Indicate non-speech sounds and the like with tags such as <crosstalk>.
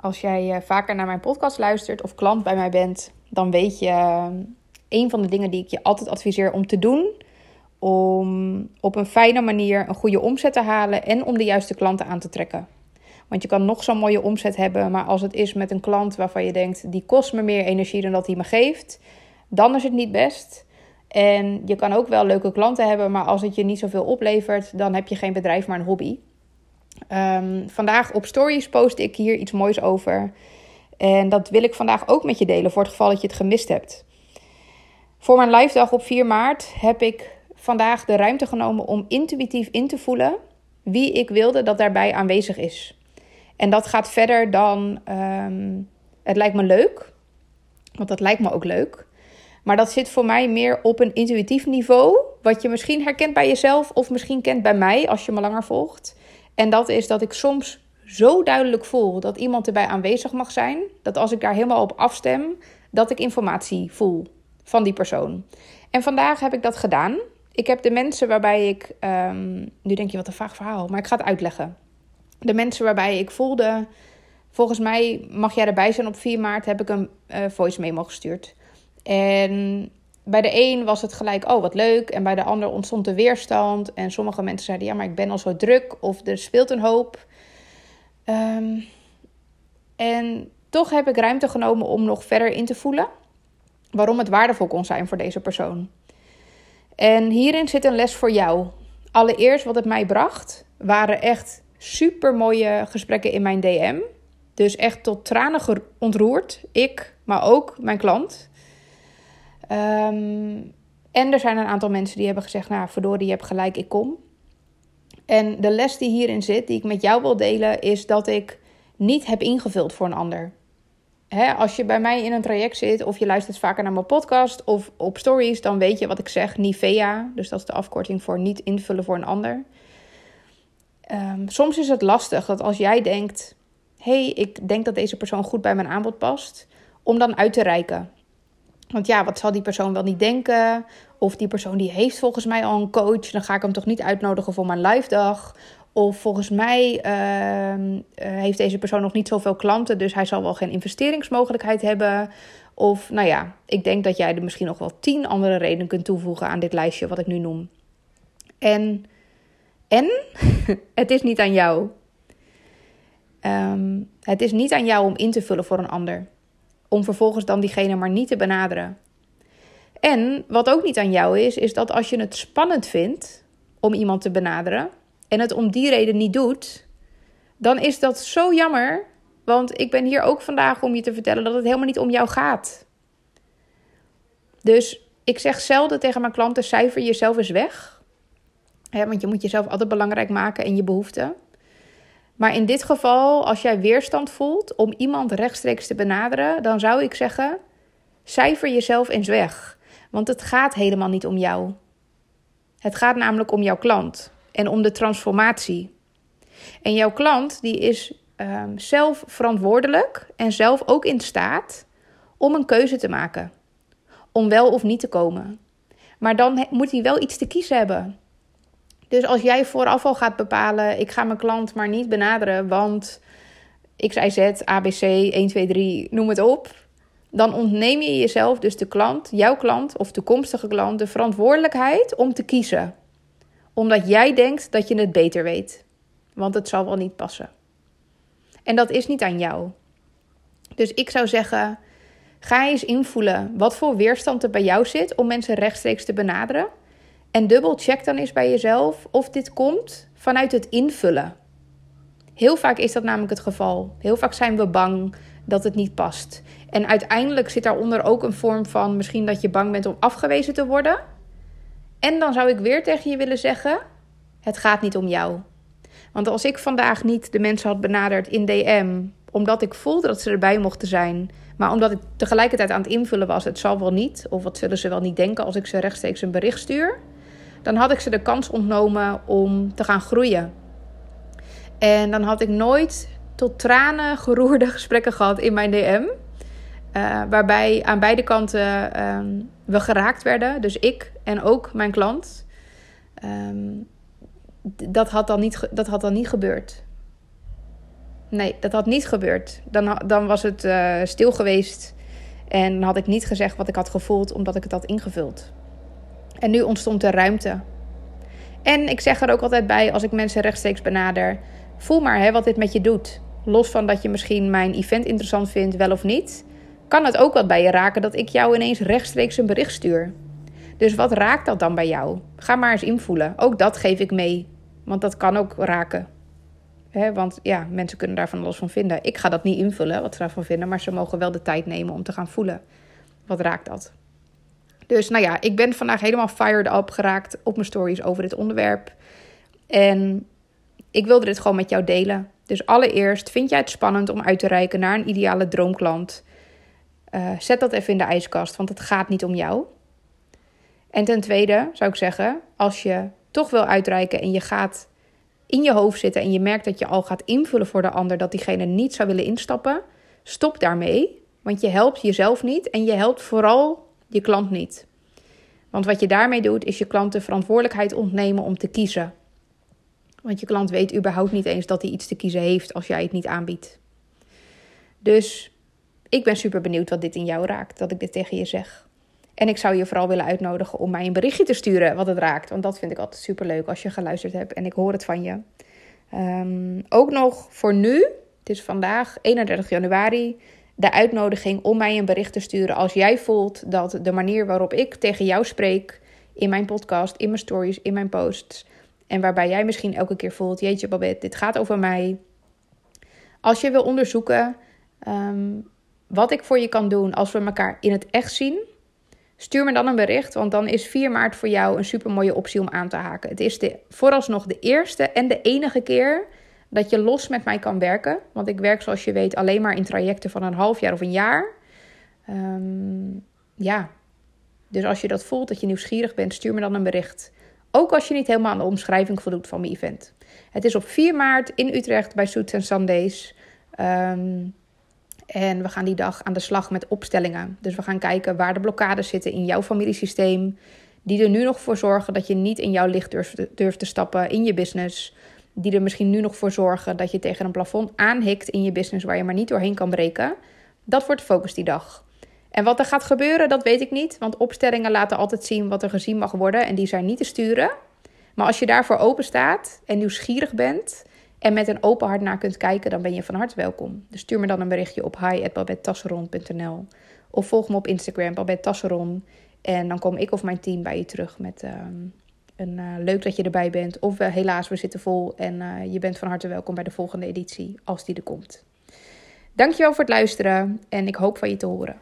Als jij eh, vaker naar mijn podcast luistert of klant bij mij bent, dan weet je uh, een van de dingen die ik je altijd adviseer om te doen. Om op een fijne manier een goede omzet te halen en om de juiste klanten aan te trekken. Want je kan nog zo'n mooie omzet hebben, maar als het is met een klant waarvan je denkt, die kost me meer energie dan dat hij me geeft, dan is het niet best. En je kan ook wel leuke klanten hebben, maar als het je niet zoveel oplevert, dan heb je geen bedrijf, maar een hobby. Um, vandaag op Stories post ik hier iets moois over. En dat wil ik vandaag ook met je delen, voor het geval dat je het gemist hebt. Voor mijn live dag op 4 maart heb ik vandaag de ruimte genomen om intuïtief in te voelen wie ik wilde dat daarbij aanwezig is. En dat gaat verder dan um, het lijkt me leuk, want dat lijkt me ook leuk. Maar dat zit voor mij meer op een intuïtief niveau, wat je misschien herkent bij jezelf of misschien kent bij mij als je me langer volgt. En dat is dat ik soms zo duidelijk voel dat iemand erbij aanwezig mag zijn, dat als ik daar helemaal op afstem, dat ik informatie voel van die persoon. En vandaag heb ik dat gedaan. Ik heb de mensen waarbij ik, um, nu denk je wat een vaag verhaal, maar ik ga het uitleggen. De mensen waarbij ik voelde, volgens mij mag jij erbij zijn op 4 maart, heb ik een uh, voice memo gestuurd. En bij de een was het gelijk, oh wat leuk. En bij de ander ontstond de weerstand. En sommige mensen zeiden, ja, maar ik ben al zo druk. Of er speelt een hoop. Um, en toch heb ik ruimte genomen om nog verder in te voelen. Waarom het waardevol kon zijn voor deze persoon. En hierin zit een les voor jou. Allereerst wat het mij bracht, waren echt super mooie gesprekken in mijn DM. Dus echt tot tranen ontroerd. Ik, maar ook mijn klant. Um, en er zijn een aantal mensen die hebben gezegd: Nou, verdorie, je hebt gelijk, ik kom. En de les die hierin zit, die ik met jou wil delen, is dat ik niet heb ingevuld voor een ander. Als je bij mij in een traject zit of je luistert vaker naar mijn podcast of op stories, dan weet je wat ik zeg, NIVEA. Dus dat is de afkorting voor niet invullen voor een ander. Um, soms is het lastig dat als jij denkt: hey, ik denk dat deze persoon goed bij mijn aanbod past, om dan uit te reiken. Want ja, wat zal die persoon wel niet denken? Of die persoon die heeft volgens mij al een coach, dan ga ik hem toch niet uitnodigen voor mijn live dag. Of volgens mij uh, heeft deze persoon nog niet zoveel klanten, dus hij zal wel geen investeringsmogelijkheid hebben. Of nou ja, ik denk dat jij er misschien nog wel tien andere redenen kunt toevoegen aan dit lijstje wat ik nu noem. En, en <laughs> het is niet aan jou. Um, het is niet aan jou om in te vullen voor een ander om vervolgens dan diegene maar niet te benaderen. En wat ook niet aan jou is, is dat als je het spannend vindt om iemand te benaderen en het om die reden niet doet, dan is dat zo jammer. Want ik ben hier ook vandaag om je te vertellen dat het helemaal niet om jou gaat. Dus ik zeg zelden tegen mijn klanten: cijfer jezelf eens weg. want je moet jezelf altijd belangrijk maken en je behoeften. Maar in dit geval, als jij weerstand voelt om iemand rechtstreeks te benaderen, dan zou ik zeggen: cijfer jezelf eens weg. Want het gaat helemaal niet om jou. Het gaat namelijk om jouw klant en om de transformatie. En jouw klant die is um, zelf verantwoordelijk en zelf ook in staat om een keuze te maken. Om wel of niet te komen. Maar dan moet hij wel iets te kiezen hebben. Dus als jij vooraf al gaat bepalen, ik ga mijn klant maar niet benaderen, want ik zei Z, ABC, 1, 2, 3, noem het op. Dan ontneem je jezelf, dus de klant, jouw klant of toekomstige klant, de verantwoordelijkheid om te kiezen. Omdat jij denkt dat je het beter weet. Want het zal wel niet passen. En dat is niet aan jou. Dus ik zou zeggen, ga eens invoelen wat voor weerstand er bij jou zit om mensen rechtstreeks te benaderen. En dubbel check dan eens bij jezelf of dit komt vanuit het invullen. Heel vaak is dat namelijk het geval. Heel vaak zijn we bang dat het niet past. En uiteindelijk zit daaronder ook een vorm van misschien dat je bang bent om afgewezen te worden. En dan zou ik weer tegen je willen zeggen: het gaat niet om jou. Want als ik vandaag niet de mensen had benaderd in DM, omdat ik voelde dat ze erbij mochten zijn, maar omdat ik tegelijkertijd aan het invullen was, het zal wel niet, of wat zullen ze wel niet denken als ik ze rechtstreeks een bericht stuur, dan had ik ze de kans ontnomen om te gaan groeien. En dan had ik nooit tot tranen geroerde <laughs> gesprekken gehad in mijn DM. Uh, waarbij aan beide kanten um, we geraakt werden. Dus ik en ook mijn klant. Um, dat, had dan niet, dat had dan niet gebeurd. Nee, dat had niet gebeurd. Dan, dan was het uh, stil geweest. En had ik niet gezegd wat ik had gevoeld, omdat ik het had ingevuld. En nu ontstond er ruimte. En ik zeg er ook altijd bij als ik mensen rechtstreeks benader: voel maar hè, wat dit met je doet. Los van dat je misschien mijn event interessant vindt, wel of niet, kan het ook wat bij je raken dat ik jou ineens rechtstreeks een bericht stuur. Dus wat raakt dat dan bij jou? Ga maar eens invoelen. Ook dat geef ik mee, want dat kan ook raken. want ja, mensen kunnen daar van alles van vinden. Ik ga dat niet invullen, wat ze daarvan vinden, maar ze mogen wel de tijd nemen om te gaan voelen. Wat raakt dat? Dus nou ja, ik ben vandaag helemaal fired up geraakt op mijn stories over dit onderwerp. En ik wilde dit gewoon met jou delen. Dus allereerst, vind jij het spannend om uit te reiken naar een ideale droomklant? Uh, zet dat even in de ijskast, want het gaat niet om jou. En ten tweede zou ik zeggen, als je toch wil uitreiken en je gaat in je hoofd zitten en je merkt dat je al gaat invullen voor de ander dat diegene niet zou willen instappen, stop daarmee. Want je helpt jezelf niet en je helpt vooral je klant niet. Want wat je daarmee doet, is je klant de verantwoordelijkheid ontnemen om te kiezen. Want je klant weet überhaupt niet eens dat hij iets te kiezen heeft als jij het niet aanbiedt. Dus ik ben super benieuwd wat dit in jou raakt, dat ik dit tegen je zeg. En ik zou je vooral willen uitnodigen om mij een berichtje te sturen wat het raakt. Want dat vind ik altijd super leuk als je geluisterd hebt en ik hoor het van je. Um, ook nog voor nu, het is vandaag 31 januari, de uitnodiging om mij een bericht te sturen als jij voelt dat de manier waarop ik tegen jou spreek in mijn podcast, in mijn stories, in mijn posts en waarbij jij misschien elke keer voelt, jeetje Babette, dit gaat over mij. Als je wil onderzoeken ehm, wat ik voor je kan doen als we elkaar in het echt zien, stuur me dan een bericht, want dan is 4 maart voor jou een super mooie optie om aan te haken. Het is de, vooralsnog de eerste en de enige keer dat je los met mij kan werken. Want ik werk, zoals je weet, alleen maar in trajecten van een half jaar of een jaar. Ehm, ja, dus als je dat voelt, dat je nieuwsgierig bent, stuur me dan een bericht. Ook als je niet helemaal aan de omschrijving voldoet van mijn event. Het is op 4 maart in Utrecht bij Suits and Sundays. Ehm, en we gaan die dag aan de slag met opstellingen. Dus we gaan kijken waar de blokkades zitten in jouw familiesysteem. Die er nu nog voor zorgen dat je niet in jouw licht durft te stappen in je business die er misschien nu nog voor zorgen dat je tegen een plafond aanhikt in je business waar je maar niet doorheen kan breken. Dat wordt de focus die dag. En wat er gaat gebeuren, dat weet ik niet. Want opstellingen laten altijd zien wat er gezien mag worden en die zijn niet te sturen. Maar als je daarvoor open staat en nieuwsgierig bent en met een open hart naar kunt kijken, dan ben je van harte welkom. Dus stuur me dan een berichtje op hi.babettasseron.nl of volg me op Instagram, Babette Tasseron. En dan kom ik of mijn team bij je terug met ehm, uh, leuk dat je erbij bent. Of uh, helaas, we zitten vol en uh, je bent van harte welkom bij de volgende editie, als die er komt. Dankjewel voor het luisteren en ik hoop van je te horen.